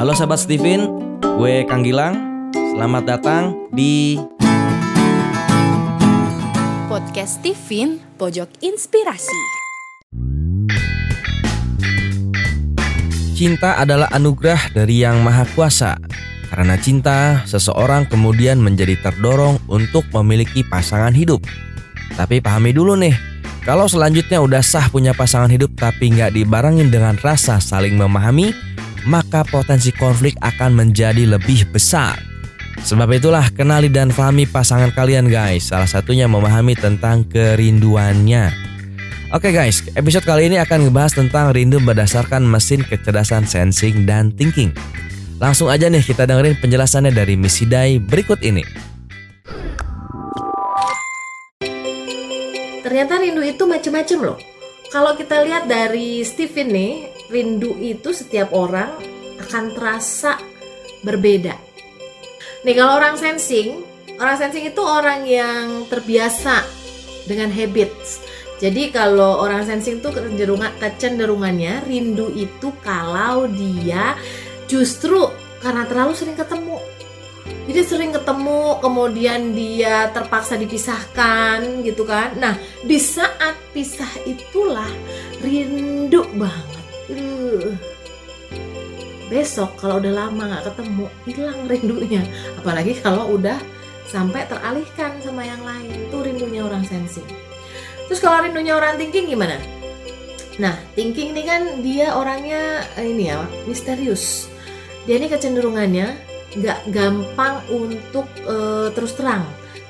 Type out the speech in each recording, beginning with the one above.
Halo sahabat Steven, gue Kang Gilang. Selamat datang di Podcast Steven Pojok Inspirasi. Cinta adalah anugerah dari Yang Maha Kuasa. Karena cinta, seseorang kemudian menjadi terdorong untuk memiliki pasangan hidup. Tapi pahami dulu nih, kalau selanjutnya udah sah punya pasangan hidup tapi nggak dibarengin dengan rasa saling memahami, maka potensi konflik akan menjadi lebih besar. Sebab itulah kenali dan pahami pasangan kalian guys. Salah satunya memahami tentang kerinduannya. Oke guys, episode kali ini akan ngebahas tentang rindu berdasarkan mesin kecerdasan sensing dan thinking. Langsung aja nih kita dengerin penjelasannya dari Miss Hidai berikut ini. Ternyata rindu itu macem-macem loh. Kalau kita lihat dari Steven nih, rindu itu setiap orang akan terasa berbeda. Nih kalau orang sensing, orang sensing itu orang yang terbiasa dengan habits. Jadi kalau orang sensing tuh kecenderungan kecenderungannya rindu itu kalau dia justru karena terlalu sering ketemu jadi sering ketemu kemudian dia terpaksa dipisahkan gitu kan nah di saat pisah itulah rindu banget uh. besok kalau udah lama nggak ketemu hilang rindunya apalagi kalau udah sampai teralihkan sama yang lain itu rindunya orang sensing terus kalau rindunya orang thinking gimana nah thinking ini kan dia orangnya eh, ini ya misterius dia ini kecenderungannya nggak gampang untuk uh, terus terang.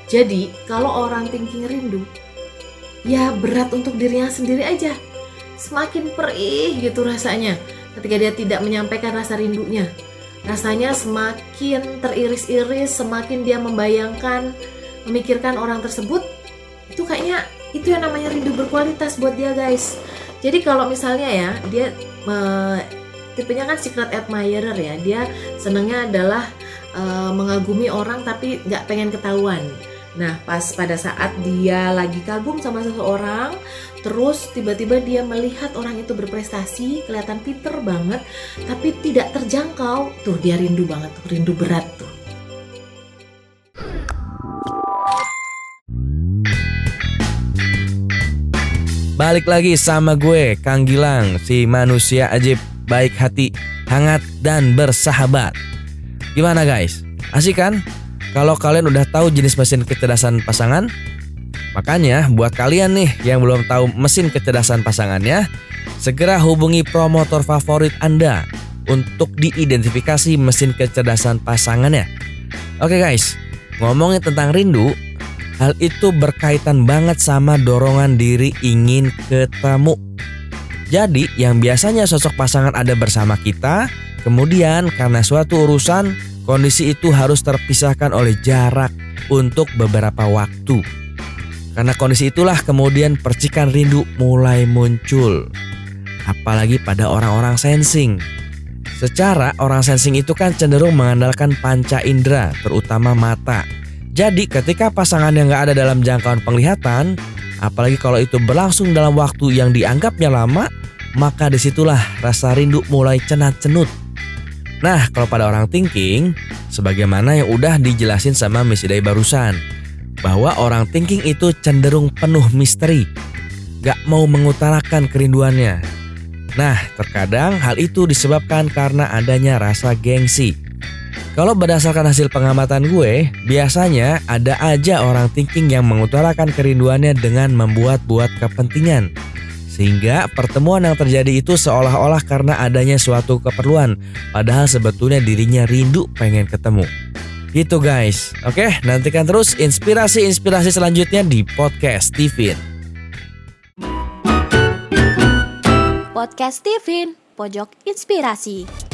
Jadi kalau orang thinking rindu, ya berat untuk dirinya sendiri aja. Semakin perih gitu rasanya ketika dia tidak menyampaikan rasa rindunya. Rasanya semakin teriris-iris, semakin dia membayangkan, memikirkan orang tersebut. Itu kayaknya itu yang namanya rindu berkualitas buat dia guys. Jadi kalau misalnya ya dia uh, tipenya kan secret admirer ya dia senangnya adalah uh, mengagumi orang tapi nggak pengen ketahuan nah pas pada saat dia lagi kagum sama seseorang terus tiba-tiba dia melihat orang itu berprestasi kelihatan pinter banget tapi tidak terjangkau tuh dia rindu banget tuh rindu berat tuh Balik lagi sama gue, Kang Gilang, si manusia ajib baik hati, hangat, dan bersahabat. Gimana guys? Asik kan? Kalau kalian udah tahu jenis mesin kecerdasan pasangan, makanya buat kalian nih yang belum tahu mesin kecerdasan pasangannya, segera hubungi promotor favorit Anda untuk diidentifikasi mesin kecerdasan pasangannya. Oke guys, ngomongin tentang rindu, hal itu berkaitan banget sama dorongan diri ingin ketemu jadi yang biasanya sosok pasangan ada bersama kita, kemudian karena suatu urusan, kondisi itu harus terpisahkan oleh jarak untuk beberapa waktu. Karena kondisi itulah kemudian percikan rindu mulai muncul. Apalagi pada orang-orang sensing. Secara orang sensing itu kan cenderung mengandalkan panca indera, terutama mata. Jadi ketika pasangan yang nggak ada dalam jangkauan penglihatan, apalagi kalau itu berlangsung dalam waktu yang dianggapnya lama, maka di situlah rasa rindu mulai cenat-cenut. Nah, kalau pada orang thinking, sebagaimana yang udah dijelasin sama Miss Day barusan, bahwa orang thinking itu cenderung penuh misteri, gak mau mengutarakan kerinduannya. Nah, terkadang hal itu disebabkan karena adanya rasa gengsi. Kalau berdasarkan hasil pengamatan gue, biasanya ada aja orang thinking yang mengutarakan kerinduannya dengan membuat-buat kepentingan sehingga pertemuan yang terjadi itu seolah-olah karena adanya suatu keperluan, padahal sebetulnya dirinya rindu pengen ketemu. Gitu guys. Oke, nantikan terus inspirasi-inspirasi selanjutnya di podcast Steven. Podcast Steven, pojok inspirasi.